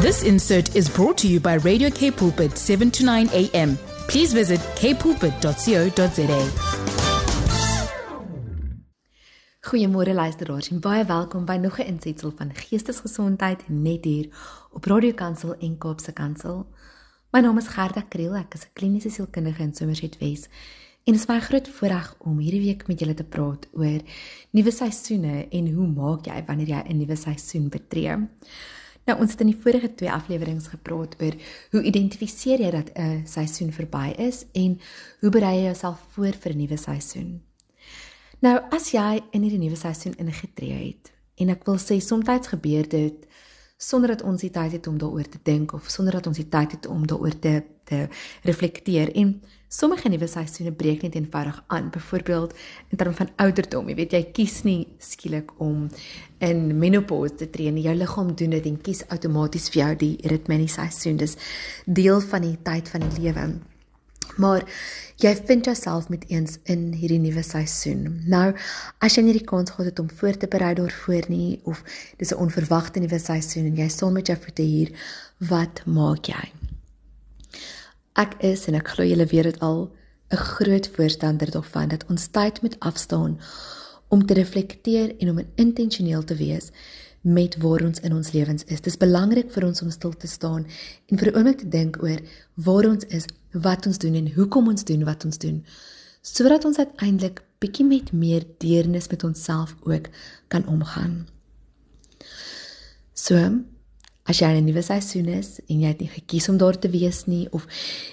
This insert is brought to you by Radio K Pulpit 7 to 9 a.m. Please visit kpulpit.co.za. Goeiemôre luisteraars en baie welkom by nog 'n insetsel van Geestesgesondheid net hier op Radio Kansel en Kaapse Kansel. My naam is Gerda Kriel, ek is 'n kliniese sielkundige in Somerset Wes. En dit is my groot voorreg om hierdie week met julle te praat oor nuwe seisoene en hoe maak jy wanneer jy 'n nuwe seisoen betree. Nou ons het in die vorige twee afleweringe gepraat oor hoe identifiseer jy dat 'n seisoen verby is en hoe berei jy jouself voor vir 'n nuwe seisoen? Nou as jy in hierdie nuwe seisoen ingetree het en ek wil sê soms gebeur dit sonder dat ons die tyd het om daaroor te dink of sonder dat ons die tyd het om daaroor te te reflekteer en Sommige nuwe seisoene breek net eenvoudig aan. Byvoorbeeld in terme van ouderdom, jy weet jy kies nie skielik om in menopause te tree nie. Jou liggaam doen dit en kies outomaties vir jou die ritme in die seisoen. Dis deel van die tyd van die lewe. Maar jy vind jouself met eens in hierdie nuwe seisoen. Nou, as jy nie die kans gehad het om voor te berei daarvoor nie of dis 'n onverwagte nuwe seisoen en jy staan met jou voete hier, wat maak jy? Ek is en ek glo julle weet dit al 'n groot voorstander daarvan dat ons tyd moet afstaan om te reflekteer en om intentioneel te wees met waar ons in ons lewens is. Dit is belangrik vir ons om stil te staan en vir 'n oomblik te dink oor waar ons is, wat ons doen en hoekom ons doen wat ons doen, sodat ons uiteindelik bietjie met meer deernis met onsself ook kan omgaan. So, as jy in 'n nuwe seisoen is en jy het nie gekies om daar te wees nie of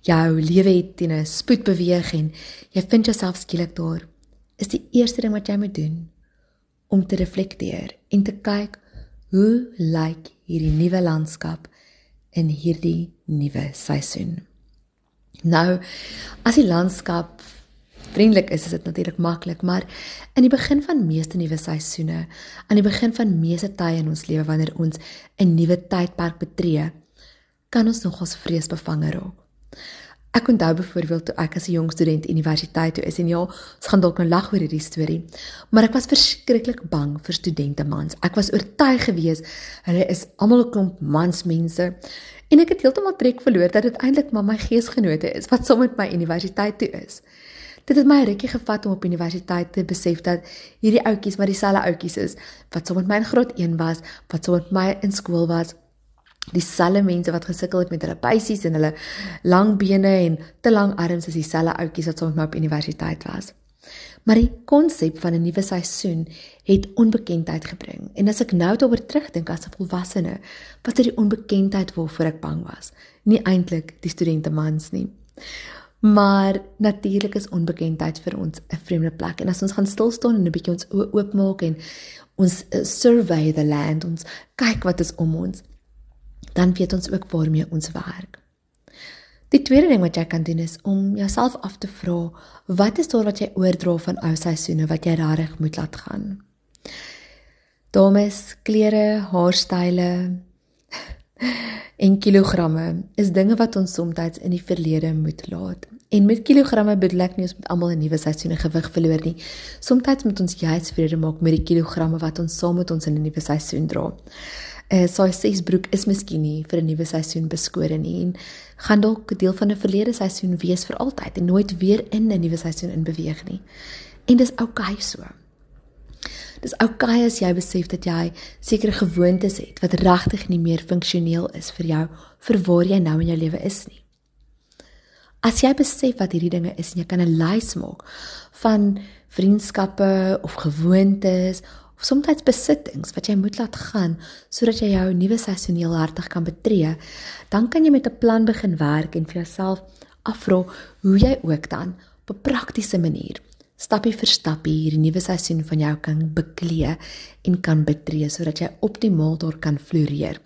jou lewe het teen 'n spoed beweeg en jy vind jouself skielik daar, is die eerste ding wat jy moet doen om te reflekteer en te kyk hoe lyk hierdie nuwe landskap in hierdie nuwe seisoen. Nou, as die landskap vriendelik is, is dit natuurlik maklik, maar in die begin van meeste nuwe seisoene, aan die begin van meeste tye in ons lewe wanneer ons 'n nuwe tydperk betree, kan ons nogals vreesbevange raak. Ek onthou byvoorbeeld toe ek as 'n jong student universiteit toe is en ja, ons gaan dalk nou lag oor hierdie storie, maar ek was verskriklik bang vir studente mans. Ek was oortuig gewees hulle is almal 'n klomp mansmense en ek het heeltemal trek verloor dat dit eintlik maar my geesgenote is wat saam met my universiteit toe is. Dit het my rukkie gevat om op universiteit te besef dat hierdie ouetjies maar dieselfde ouetjies is wat saam met my in graad 1 was, wat saam met my in skool was. Dieselfde mense wat gesukkel het met hulle bysies en hulle lang bene en te lang arms as dieselfde ouetjies wat saam met my op universiteit was. Maar die konsep van 'n nuwe seisoen het onbekendheid gebring. En as ek nou daaroor terugdink as 'n volwassene, was dit die onbekendheid waarvoor ek bang was, nie eintlik die studente mans nie. Maar natuurlik is onbekendheid vir ons 'n vreemde plek en as ons gaan stil staan en 'n bietjie ons oë oopmaak en ons uh, survey the land, ons kyk wat is om ons, dan weet ons ook waarmee ons werk. Die tweede ding wat jy kan doen is om jouself af te vra, wat is daar wat jy oordra van ou seisoene wat jy regtig moet laat gaan? Dames, klere, haarstyle en kilogramme is dinge wat ons soms in die verlede moet laat. En met kilogramme bedoel ek nie ons moet almal 'n nuwe seisoen gewig verloor nie. Soms moet ons juist vrede maak met die kilogramme wat ons saam met ons in 'n nuwe seisoen dra. 'n Size 6 broek is miskien nie vir 'n nuwe seisoen beskore nie en gaan dalk deel van 'n verlede seisoen wees vir altyd en nooit weer in 'n nuwe seisoen in beweeg nie. En dis oukei okay so. Dis oukei okay as jy besef dat jy sekere gewoontes het wat regtig nie meer funksioneel is vir jou vir waar jy nou in jou lewe is nie. As jy besef wat hierdie dinge is en jy kan 'n lys maak van vriendskappe of gewoontes of soms besittings wat jy moet laat gaan sodat jy jou nuwe seisoen heel hartig kan betree, dan kan jy met 'n plan begin werk en vir jouself afvra hoe jy ook dan op 'n praktiese manier stappie vir stappie hierdie nuwe seisoen van jou kan beklee en kan betree sodat jy optimaal daar kan floreer.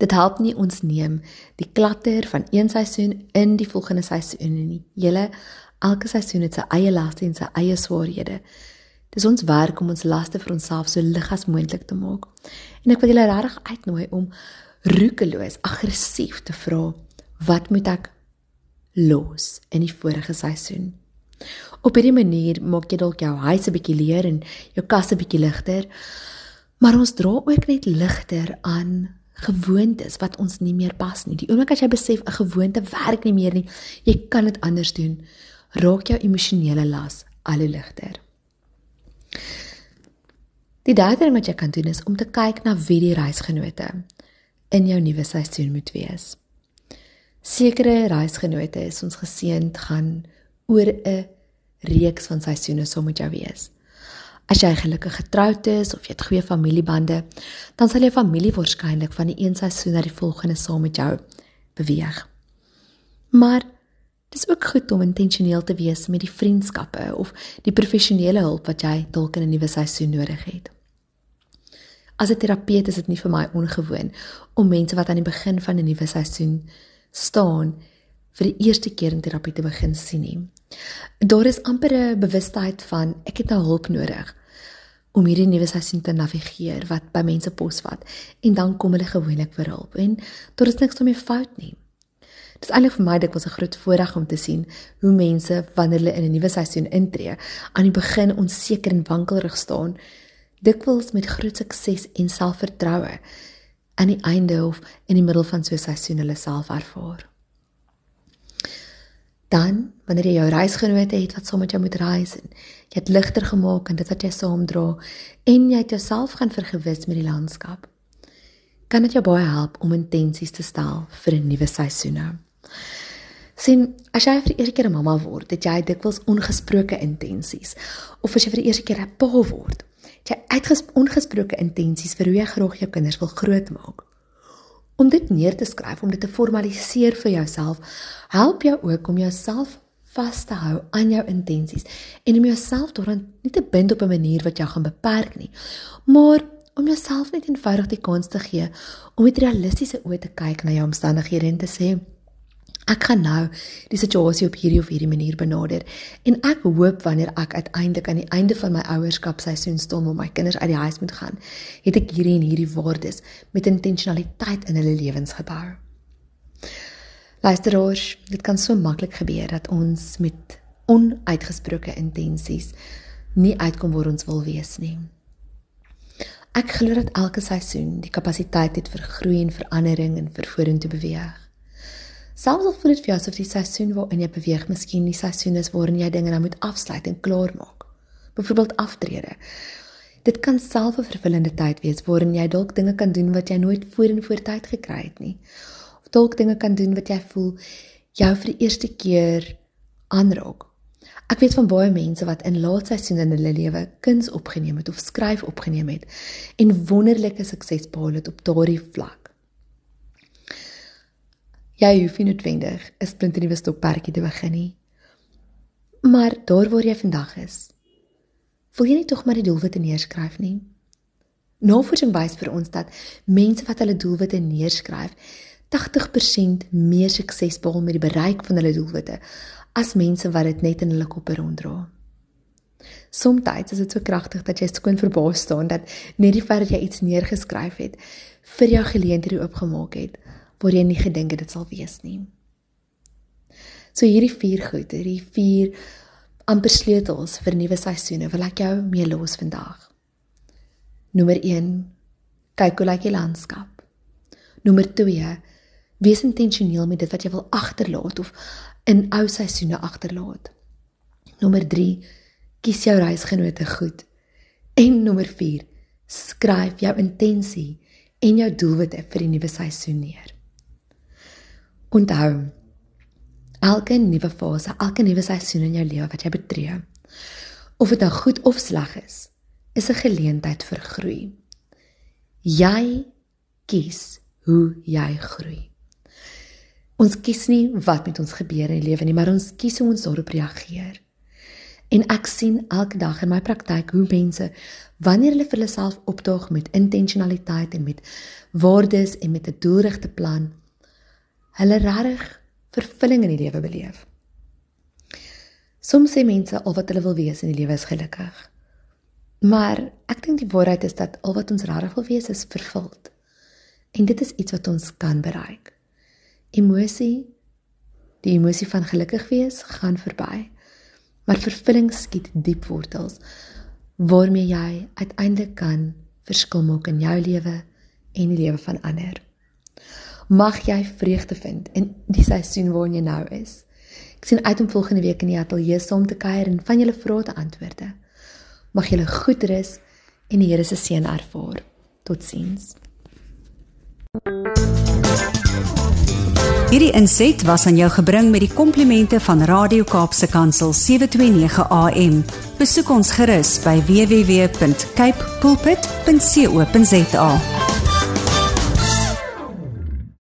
Dit help nie ons neem die klatter van een seisoen in die volgende seisoen nie. Julle elke seisoen het sy eie laste en sy eie swaarhede. Dis ons werk om ons laste vir onsself so lig as moontlik te maak. En ek wil julle regtig uitnooi om roekeloos aggressief te vra, wat moet ek los in die vorige seisoen? Op hierdie manier maak jy dalk jou huis 'n bietjie leer en jou kas 'n bietjie ligter. Maar ons dra ook net ligter aan gewoontes wat ons nie meer pas nie. Die oomblik as jy besef 'n gewoonte werk nie meer nie, jy kan dit anders doen, raak jou emosionele las al hoe ligter. Die derde ding wat jy kan doen is om te kyk na wie die reisgenote in jou nuwe seisoen moet wees. Sekere reisgenote is ons geseënd gaan oor 'n reeks van seisoene saam met jou wees. As jy gelukkig getroud is of jy het goeie familiebande, dan sal jou familie waarskynlik van die een seisoen na die volgende saam met jou beweeg. Maar ook goed om intentioneel te wees met die vriendskappe of die professionele hulp wat jy dalk in 'n nuwe seisoen nodig het. As 'n terapeut is dit nie vir my ongewoon om mense wat aan die begin van 'n nuwe seisoen staan vir die eerste keer in terapie te begin sien nie. Daar is amper 'n bewustheid van ek het nou hulp nodig om hierdie nuwe seisoen te navigeer wat by mense posvat en dan kom hulle gewoonlik vir hulp en daar is niks om mee fout nie. Dit is eintlik vir my dit was 'n groot voorreg om te sien hoe mense wanneer hulle in 'n nuwe seisoen intree aan die begin onseker en wankelrig staan dikwels met groot sukses en selfvertroue aan die einde of in die middel van so 'n seisoen hulle self ervaar. Dan, wanneer jy jou reisgenote het wat saam met jou moet reis en jy het ligter gemaak en dit wat jy saam dra en jy het jouself gaan vergewis met die landskap, kan dit jou baie help om intensies te stel vir 'n nuwe seisoen. Sien, as jy vir die eerste keer 'n mamma word, het jy dikwels ongesproke intensies. Of as jy vir die eerste keer 'n pa word, het jy uitgesproke intensies vir hoe jy graag jou kinders wil grootmaak. Om dit neer te skryf, om dit te formaliseer vir jouself, help jou ook om jouself vas te hou aan jou intensies en om jouself daaraan nie te bind op 'n manier wat jou gaan beperk nie, maar om jouself net eenvoudig die kans te gee om met realistiese oë te kyk na jou omstandighede en te sê ek gaan nou die situasie op hierdie of hierdie manier benader en ek hoop wanneer ek uiteindelik aan die einde van my ouerskap seisoen staan om my kinders uit die huis moet gaan het ek hierdie en hierdie waardes met intentionaliteit in hulle lewens gebou. Luisteraars dit kan so maklik gebeur dat ons met onuitgesproke intensies nie uitkom waar ons wil wees nie. Ek glo dat elke seisoen die kapasiteit het vir groei en verandering en vir vorentoe beweeg Selfs al voel dit vir jou asof die seisoen waarin jy beweeg miskien die seisoen is waarin jy dinge nou moet afsluit en klaar maak. Byvoorbeeld aftrede. Dit kan self 'n vervullende tyd wees waarin jy dalk dinge kan doen wat jy nooit voor en voor tyd gekry het nie. Of dalk dinge kan doen wat jy voel jou vir die eerste keer aanraak. Ek weet van baie mense wat in laat seisoene in hulle lewe kuns opgeneem het of skryf opgeneem het en wonderlike sukses behaal het op daardie vlak. Jy hoef nie noodwendig 'n splinter nuwe stokperdjie te begin nie. Maar daar waar jy vandag is, wil jy nie tog maar die doelwitte neerskryf nie? Navorsing wys vir ons dat mense wat hulle doelwitte neerskryf, 80% meer sukses behaal met die bereik van hulle doelwitte as mense wat dit net in hulle koppe ronddra. Somstyds is dit so kragtig dat jy skoon verbaas staan dat net die feit dat jy iets neergeskryf het vir jou geleenthede oopgemaak het waar jy nie gedink het dit sal wees nie. So hierdie vier goed, hierdie vier amper sleutels vir nuwe seisoene wil ek jou mee los vandag. Nommer 1: kyk hoe lyk die landskap. Nommer 2: wees intentioneel met dit wat jy wil agterlaat of in ou seisoene agterlaat. Nommer 3: kies jou reisgenote goed. En nommer 4: skryf jou intensie en jou doelwitte vir die nuwe seisoen neer. Onthou, elke nuwe fase, elke nuwe seisoen in jou lewe wat jy betree, of dit nou goed of sleg is, is 'n geleentheid vir groei. Jy kies hoe jy groei. Ons kies nie wat met ons gebeur in die lewe nie, maar ons kies hoe ons daarop reageer. En ek sien elke dag in my praktyk hoe mense wanneer hulle vir hulle self opdaag met intentionaliteit en met waardes en met 'n doelgerigte plan, hulle regtig vervulling in die lewe beleef. Soms sê mense al wat hulle wil wees in die lewe is gelukkig. Maar ek dink die waarheid is dat al wat ons regtig wil wees is vervuld. En dit is iets wat ons kan bereik. Emosie, die emosie van gelukkig wees gaan verby. Maar vervulling skiet diep wortels waarmee jy uiteindelik kan verskil maak in jou lewe en die lewe van ander. Mag jy vreugde vind in die seisoen waarin jy nou is. Ek sien uit om volgende week in die ateljee saam te kuier en van julle vrae te antwoorde. Mag julle goed rus en die Here se seën ervaar. Totsiens. Hierdie inset was aan jou gebring met die komplimente van Radio Kaapse Kansel 729 AM. Besoek ons gerus by www.cape pulpit.co.za.